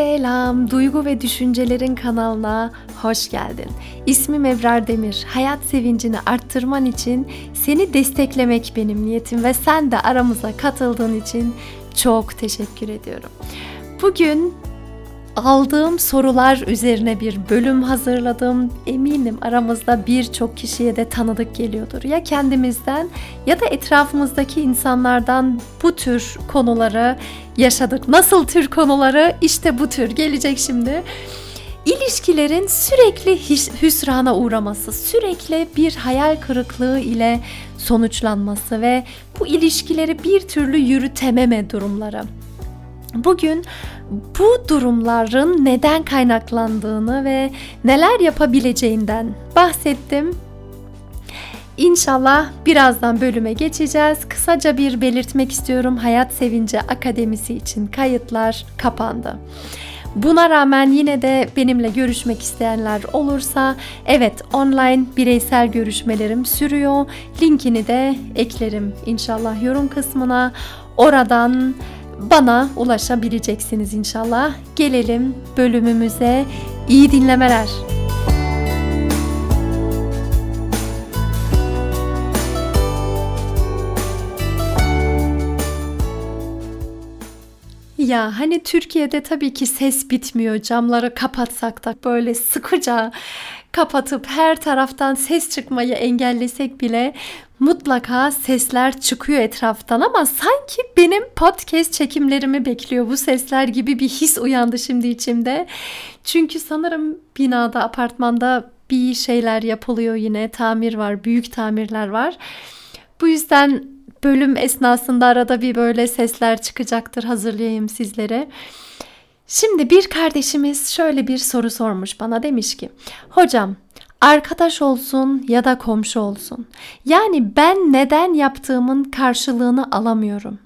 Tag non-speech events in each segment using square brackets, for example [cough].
Selam, Duygu ve Düşüncelerin kanalına hoş geldin. İsmim Ebrar Demir. Hayat sevincini arttırman için seni desteklemek benim niyetim ve sen de aramıza katıldığın için çok teşekkür ediyorum. Bugün aldığım sorular üzerine bir bölüm hazırladım. Eminim aramızda birçok kişiye de tanıdık geliyordur. Ya kendimizden ya da etrafımızdaki insanlardan bu tür konuları yaşadık. Nasıl tür konuları? İşte bu tür gelecek şimdi. İlişkilerin sürekli hüsrana uğraması, sürekli bir hayal kırıklığı ile sonuçlanması ve bu ilişkileri bir türlü yürütememe durumları. Bugün bu durumların neden kaynaklandığını ve neler yapabileceğinden bahsettim. İnşallah birazdan bölüme geçeceğiz. Kısaca bir belirtmek istiyorum. Hayat Sevinci Akademisi için kayıtlar kapandı. Buna rağmen yine de benimle görüşmek isteyenler olursa evet online bireysel görüşmelerim sürüyor. Linkini de eklerim inşallah yorum kısmına. Oradan bana ulaşabileceksiniz inşallah. Gelelim bölümümüze. İyi dinlemeler. Ya hani Türkiye'de tabii ki ses bitmiyor. Camları kapatsak da böyle sıkıca kapatıp her taraftan ses çıkmayı engellesek bile mutlaka sesler çıkıyor etraftan ama sanki benim podcast çekimlerimi bekliyor bu sesler gibi bir his uyandı şimdi içimde. Çünkü sanırım binada, apartmanda bir şeyler yapılıyor yine. Tamir var, büyük tamirler var. Bu yüzden bölüm esnasında arada bir böyle sesler çıkacaktır hazırlayayım sizlere. Şimdi bir kardeşimiz şöyle bir soru sormuş bana demiş ki hocam arkadaş olsun ya da komşu olsun. Yani ben neden yaptığımın karşılığını alamıyorum.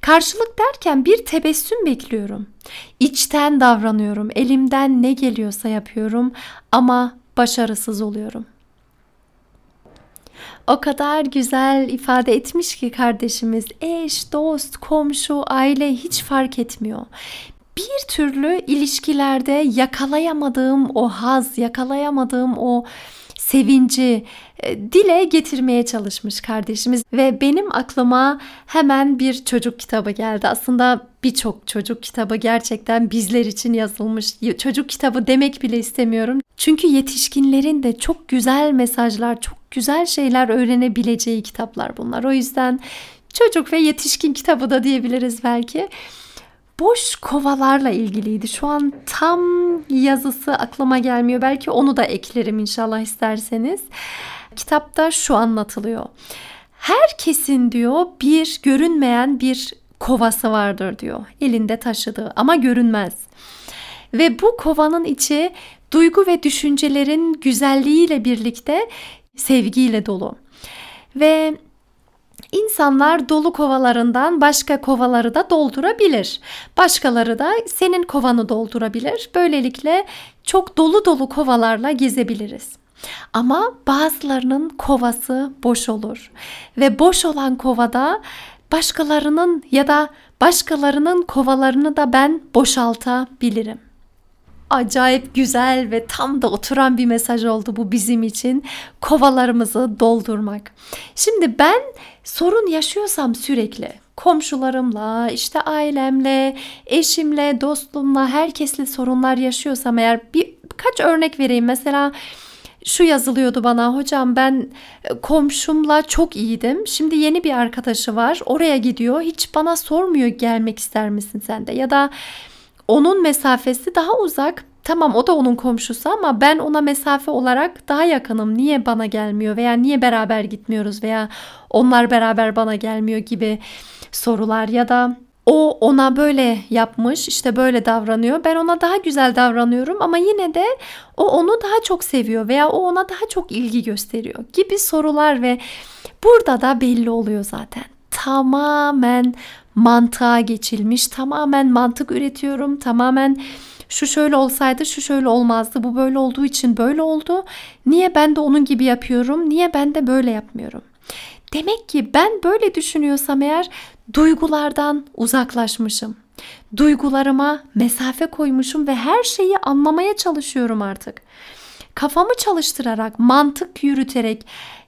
Karşılık derken bir tebessüm bekliyorum. İçten davranıyorum. Elimden ne geliyorsa yapıyorum ama başarısız oluyorum. O kadar güzel ifade etmiş ki kardeşimiz eş, dost, komşu, aile hiç fark etmiyor bir türlü ilişkilerde yakalayamadığım o haz, yakalayamadığım o sevinci e, dile getirmeye çalışmış kardeşimiz ve benim aklıma hemen bir çocuk kitabı geldi. Aslında birçok çocuk kitabı gerçekten bizler için yazılmış. Çocuk kitabı demek bile istemiyorum. Çünkü yetişkinlerin de çok güzel mesajlar, çok güzel şeyler öğrenebileceği kitaplar bunlar. O yüzden çocuk ve yetişkin kitabı da diyebiliriz belki boş kovalarla ilgiliydi. Şu an tam yazısı aklıma gelmiyor. Belki onu da eklerim inşallah isterseniz. Kitapta şu anlatılıyor. Herkesin diyor bir görünmeyen bir kovası vardır diyor. Elinde taşıdığı ama görünmez. Ve bu kovanın içi duygu ve düşüncelerin güzelliğiyle birlikte sevgiyle dolu. Ve İnsanlar dolu kovalarından başka kovaları da doldurabilir. Başkaları da senin kovanı doldurabilir. Böylelikle çok dolu dolu kovalarla gezebiliriz. Ama bazılarının kovası boş olur ve boş olan kovada başkalarının ya da başkalarının kovalarını da ben boşaltabilirim acayip güzel ve tam da oturan bir mesaj oldu bu bizim için. Kovalarımızı doldurmak. Şimdi ben sorun yaşıyorsam sürekli komşularımla, işte ailemle, eşimle, dostumla, herkesle sorunlar yaşıyorsam eğer bir birkaç örnek vereyim. Mesela şu yazılıyordu bana hocam ben e, komşumla çok iyiydim. Şimdi yeni bir arkadaşı var. Oraya gidiyor. Hiç bana sormuyor gelmek ister misin sen de ya da onun mesafesi daha uzak. Tamam o da onun komşusu ama ben ona mesafe olarak daha yakınım. Niye bana gelmiyor veya niye beraber gitmiyoruz veya onlar beraber bana gelmiyor gibi sorular ya da o ona böyle yapmış işte böyle davranıyor ben ona daha güzel davranıyorum ama yine de o onu daha çok seviyor veya o ona daha çok ilgi gösteriyor gibi sorular ve burada da belli oluyor zaten tamamen mantığa geçilmiş. Tamamen mantık üretiyorum. Tamamen şu şöyle olsaydı şu şöyle olmazdı. Bu böyle olduğu için böyle oldu. Niye ben de onun gibi yapıyorum? Niye ben de böyle yapmıyorum? Demek ki ben böyle düşünüyorsam eğer duygulardan uzaklaşmışım. Duygularıma mesafe koymuşum ve her şeyi anlamaya çalışıyorum artık. Kafamı çalıştırarak, mantık yürüterek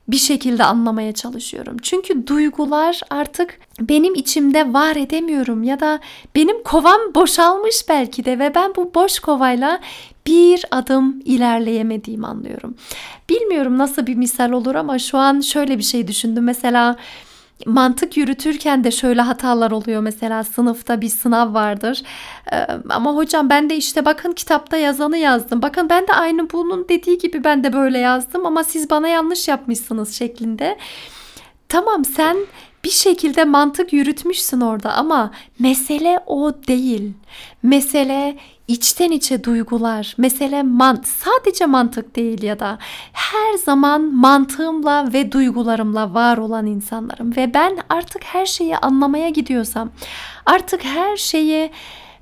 bir şekilde anlamaya çalışıyorum. Çünkü duygular artık benim içimde var edemiyorum ya da benim kovam boşalmış belki de ve ben bu boş kovayla bir adım ilerleyemediğimi anlıyorum. Bilmiyorum nasıl bir misal olur ama şu an şöyle bir şey düşündüm. Mesela mantık yürütürken de şöyle hatalar oluyor mesela sınıfta bir sınav vardır. Ee, ama hocam ben de işte bakın kitapta yazanı yazdım. Bakın ben de aynı bunun dediği gibi ben de böyle yazdım ama siz bana yanlış yapmışsınız şeklinde. Tamam sen bir şekilde mantık yürütmüşsün orada ama mesele o değil. Mesele içten içe duygular, mesele mant sadece mantık değil ya da her zaman mantığımla ve duygularımla var olan insanlarım. Ve ben artık her şeyi anlamaya gidiyorsam, artık her şeyi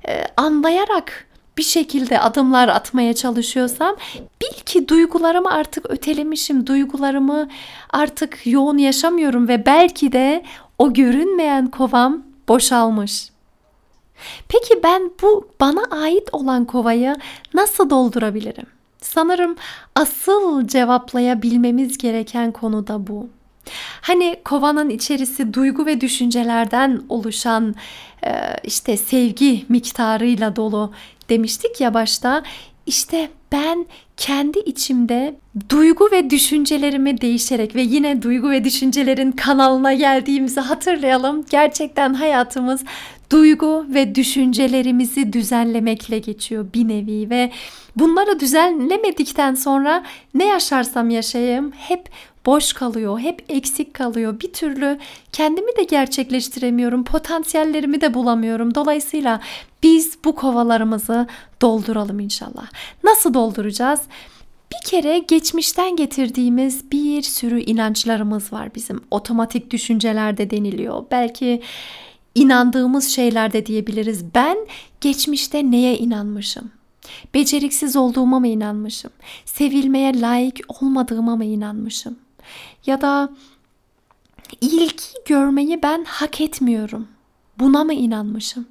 e, anlayarak bir şekilde adımlar atmaya çalışıyorsam bil ki duygularımı artık ötelemişim. Duygularımı artık yoğun yaşamıyorum ve belki de o görünmeyen kovam boşalmış. Peki ben bu bana ait olan kovayı nasıl doldurabilirim? Sanırım asıl cevaplayabilmemiz gereken konu da bu. Hani kovanın içerisi duygu ve düşüncelerden oluşan işte sevgi miktarıyla dolu demiştik ya başta. İşte ben kendi içimde duygu ve düşüncelerimi değişerek ve yine duygu ve düşüncelerin kanalına geldiğimizi hatırlayalım. Gerçekten hayatımız duygu ve düşüncelerimizi düzenlemekle geçiyor bir nevi ve bunları düzenlemedikten sonra ne yaşarsam yaşayayım hep boş kalıyor, hep eksik kalıyor. Bir türlü kendimi de gerçekleştiremiyorum, potansiyellerimi de bulamıyorum. Dolayısıyla biz bu kovalarımızı dolduralım inşallah. Nasıl dolduracağız? Bir kere geçmişten getirdiğimiz bir sürü inançlarımız var bizim. Otomatik düşüncelerde deniliyor. Belki inandığımız şeyler de diyebiliriz. Ben geçmişte neye inanmışım? Beceriksiz olduğuma mı inanmışım? Sevilmeye layık olmadığıma mı inanmışım? Ya da ilgi görmeyi ben hak etmiyorum. Buna mı inanmışım?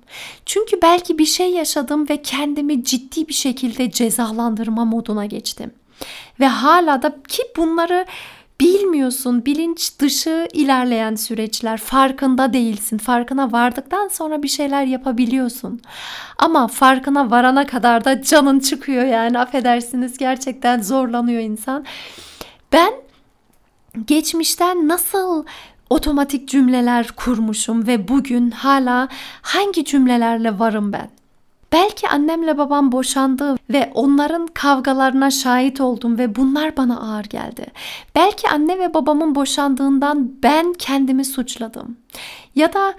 Çünkü belki bir şey yaşadım ve kendimi ciddi bir şekilde cezalandırma moduna geçtim. Ve hala da ki bunları bilmiyorsun, bilinç dışı ilerleyen süreçler, farkında değilsin. Farkına vardıktan sonra bir şeyler yapabiliyorsun. Ama farkına varana kadar da canın çıkıyor yani affedersiniz gerçekten zorlanıyor insan. Ben geçmişten nasıl otomatik cümleler kurmuşum ve bugün hala hangi cümlelerle varım ben? Belki annemle babam boşandı ve onların kavgalarına şahit oldum ve bunlar bana ağır geldi. Belki anne ve babamın boşandığından ben kendimi suçladım. Ya da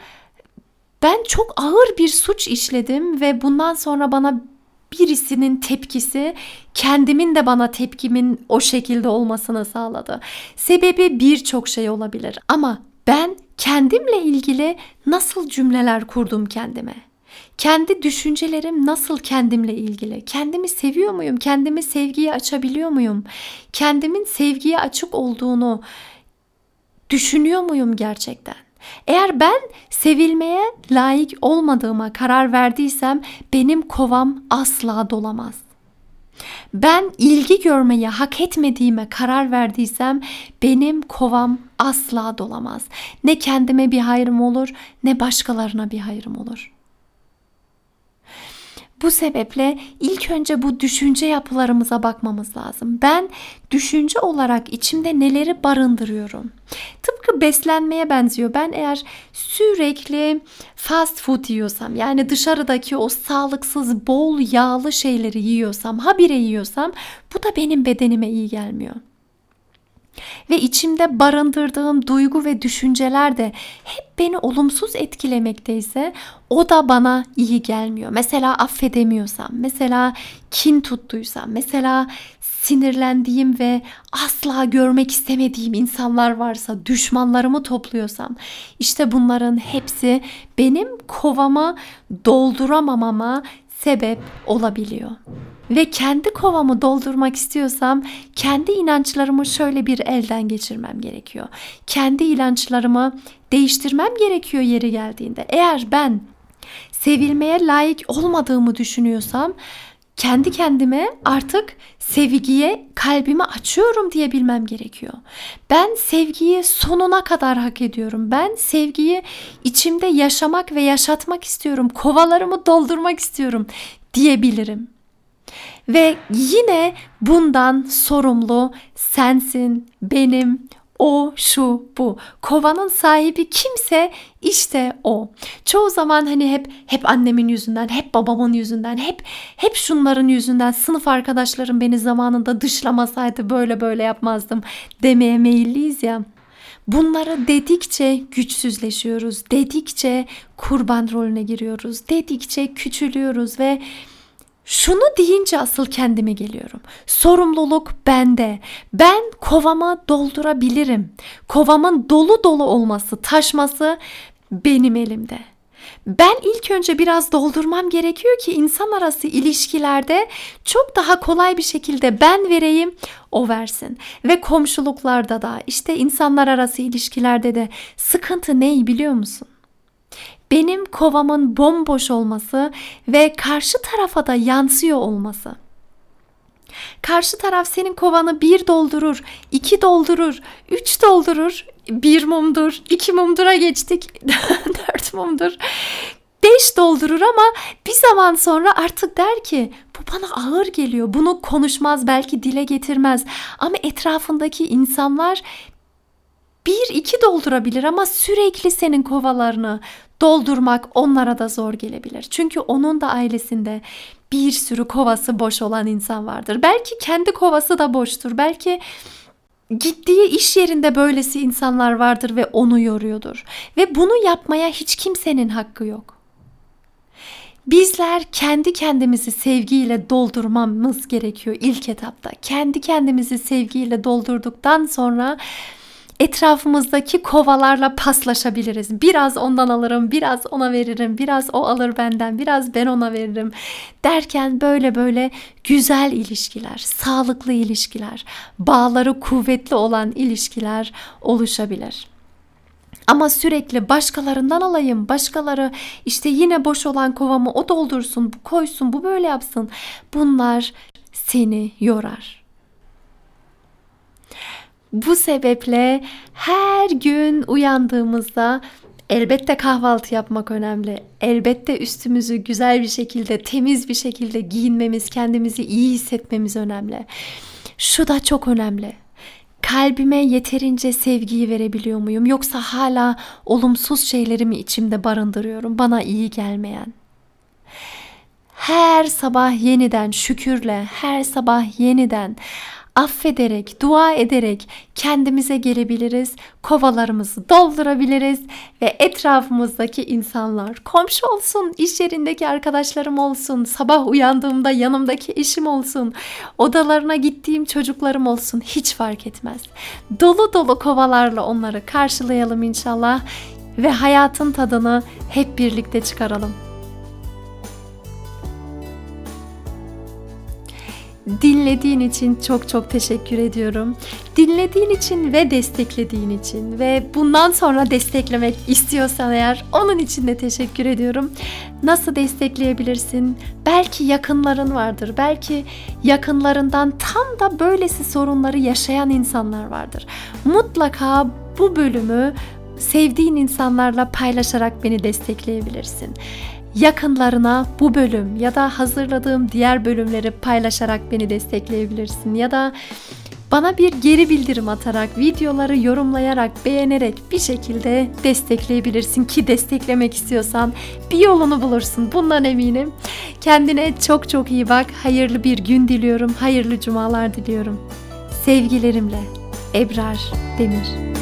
ben çok ağır bir suç işledim ve bundan sonra bana birisinin tepkisi kendimin de bana tepkimin o şekilde olmasını sağladı. Sebebi birçok şey olabilir ama ben kendimle ilgili nasıl cümleler kurdum kendime? Kendi düşüncelerim nasıl kendimle ilgili? Kendimi seviyor muyum? Kendimi sevgiye açabiliyor muyum? Kendimin sevgiye açık olduğunu düşünüyor muyum gerçekten? Eğer ben sevilmeye layık olmadığıma karar verdiysem benim kovam asla dolamaz. Ben ilgi görmeyi hak etmediğime karar verdiysem benim kovam asla dolamaz. Ne kendime bir hayrım olur ne başkalarına bir hayrım olur.'' Bu sebeple ilk önce bu düşünce yapılarımıza bakmamız lazım. Ben düşünce olarak içimde neleri barındırıyorum? Tıpkı beslenmeye benziyor. Ben eğer sürekli fast food yiyorsam yani dışarıdaki o sağlıksız bol yağlı şeyleri yiyorsam, habire yiyorsam bu da benim bedenime iyi gelmiyor ve içimde barındırdığım duygu ve düşünceler de hep beni olumsuz etkilemekteyse o da bana iyi gelmiyor. Mesela affedemiyorsam, mesela kin tuttuysam, mesela sinirlendiğim ve asla görmek istemediğim insanlar varsa, düşmanlarımı topluyorsam, işte bunların hepsi benim kovama dolduramamama sebep olabiliyor. Ve kendi kovamı doldurmak istiyorsam kendi inançlarımı şöyle bir elden geçirmem gerekiyor. Kendi inançlarımı değiştirmem gerekiyor yeri geldiğinde. Eğer ben sevilmeye layık olmadığımı düşünüyorsam kendi kendime artık sevgiye kalbimi açıyorum diye bilmem gerekiyor. Ben sevgiyi sonuna kadar hak ediyorum. Ben sevgiyi içimde yaşamak ve yaşatmak istiyorum. Kovalarımı doldurmak istiyorum diyebilirim. Ve yine bundan sorumlu sensin, benim, o, şu, bu. Kovanın sahibi kimse işte o. Çoğu zaman hani hep hep annemin yüzünden, hep babamın yüzünden, hep hep şunların yüzünden sınıf arkadaşlarım beni zamanında dışlamasaydı böyle böyle yapmazdım demeye meyilliyiz ya. Bunları dedikçe güçsüzleşiyoruz, dedikçe kurban rolüne giriyoruz, dedikçe küçülüyoruz ve şunu deyince asıl kendime geliyorum. Sorumluluk bende. Ben kovamı doldurabilirim. Kovamın dolu dolu olması, taşması benim elimde. Ben ilk önce biraz doldurmam gerekiyor ki insan arası ilişkilerde çok daha kolay bir şekilde ben vereyim, o versin. Ve komşuluklarda da işte insanlar arası ilişkilerde de sıkıntı neyi biliyor musun? Benim kovamın bomboş olması ve karşı tarafa da yansıyor olması. Karşı taraf senin kovanı bir doldurur, iki doldurur, üç doldurur, bir mumdur, iki mumdura geçtik, [laughs] dört mumdur, beş doldurur ama bir zaman sonra artık der ki bu bana ağır geliyor. Bunu konuşmaz belki dile getirmez ama etrafındaki insanlar bir iki doldurabilir ama sürekli senin kovalarını doldurmak onlara da zor gelebilir. Çünkü onun da ailesinde bir sürü kovası boş olan insan vardır. Belki kendi kovası da boştur. Belki gittiği iş yerinde böylesi insanlar vardır ve onu yoruyordur. Ve bunu yapmaya hiç kimsenin hakkı yok. Bizler kendi kendimizi sevgiyle doldurmamız gerekiyor ilk etapta. Kendi kendimizi sevgiyle doldurduktan sonra etrafımızdaki kovalarla paslaşabiliriz. Biraz ondan alırım, biraz ona veririm, biraz o alır benden, biraz ben ona veririm derken böyle böyle güzel ilişkiler, sağlıklı ilişkiler, bağları kuvvetli olan ilişkiler oluşabilir. Ama sürekli başkalarından alayım, başkaları işte yine boş olan kovamı o doldursun, bu koysun, bu böyle yapsın. Bunlar seni yorar. Bu sebeple her gün uyandığımızda elbette kahvaltı yapmak önemli. Elbette üstümüzü güzel bir şekilde, temiz bir şekilde giyinmemiz, kendimizi iyi hissetmemiz önemli. Şu da çok önemli. Kalbime yeterince sevgiyi verebiliyor muyum yoksa hala olumsuz şeyleri mi içimde barındırıyorum bana iyi gelmeyen? Her sabah yeniden şükürle, her sabah yeniden affederek, dua ederek kendimize gelebiliriz, kovalarımızı doldurabiliriz ve etrafımızdaki insanlar, komşu olsun, iş yerindeki arkadaşlarım olsun, sabah uyandığımda yanımdaki eşim olsun, odalarına gittiğim çocuklarım olsun hiç fark etmez. Dolu dolu kovalarla onları karşılayalım inşallah ve hayatın tadını hep birlikte çıkaralım. Dinlediğin için çok çok teşekkür ediyorum. Dinlediğin için ve desteklediğin için ve bundan sonra desteklemek istiyorsan eğer onun için de teşekkür ediyorum. Nasıl destekleyebilirsin? Belki yakınların vardır. Belki yakınlarından tam da böylesi sorunları yaşayan insanlar vardır. Mutlaka bu bölümü sevdiğin insanlarla paylaşarak beni destekleyebilirsin yakınlarına bu bölüm ya da hazırladığım diğer bölümleri paylaşarak beni destekleyebilirsin ya da bana bir geri bildirim atarak, videoları yorumlayarak, beğenerek bir şekilde destekleyebilirsin ki desteklemek istiyorsan bir yolunu bulursun. Bundan eminim. Kendine çok çok iyi bak. Hayırlı bir gün diliyorum. Hayırlı cumalar diliyorum. Sevgilerimle Ebrar Demir.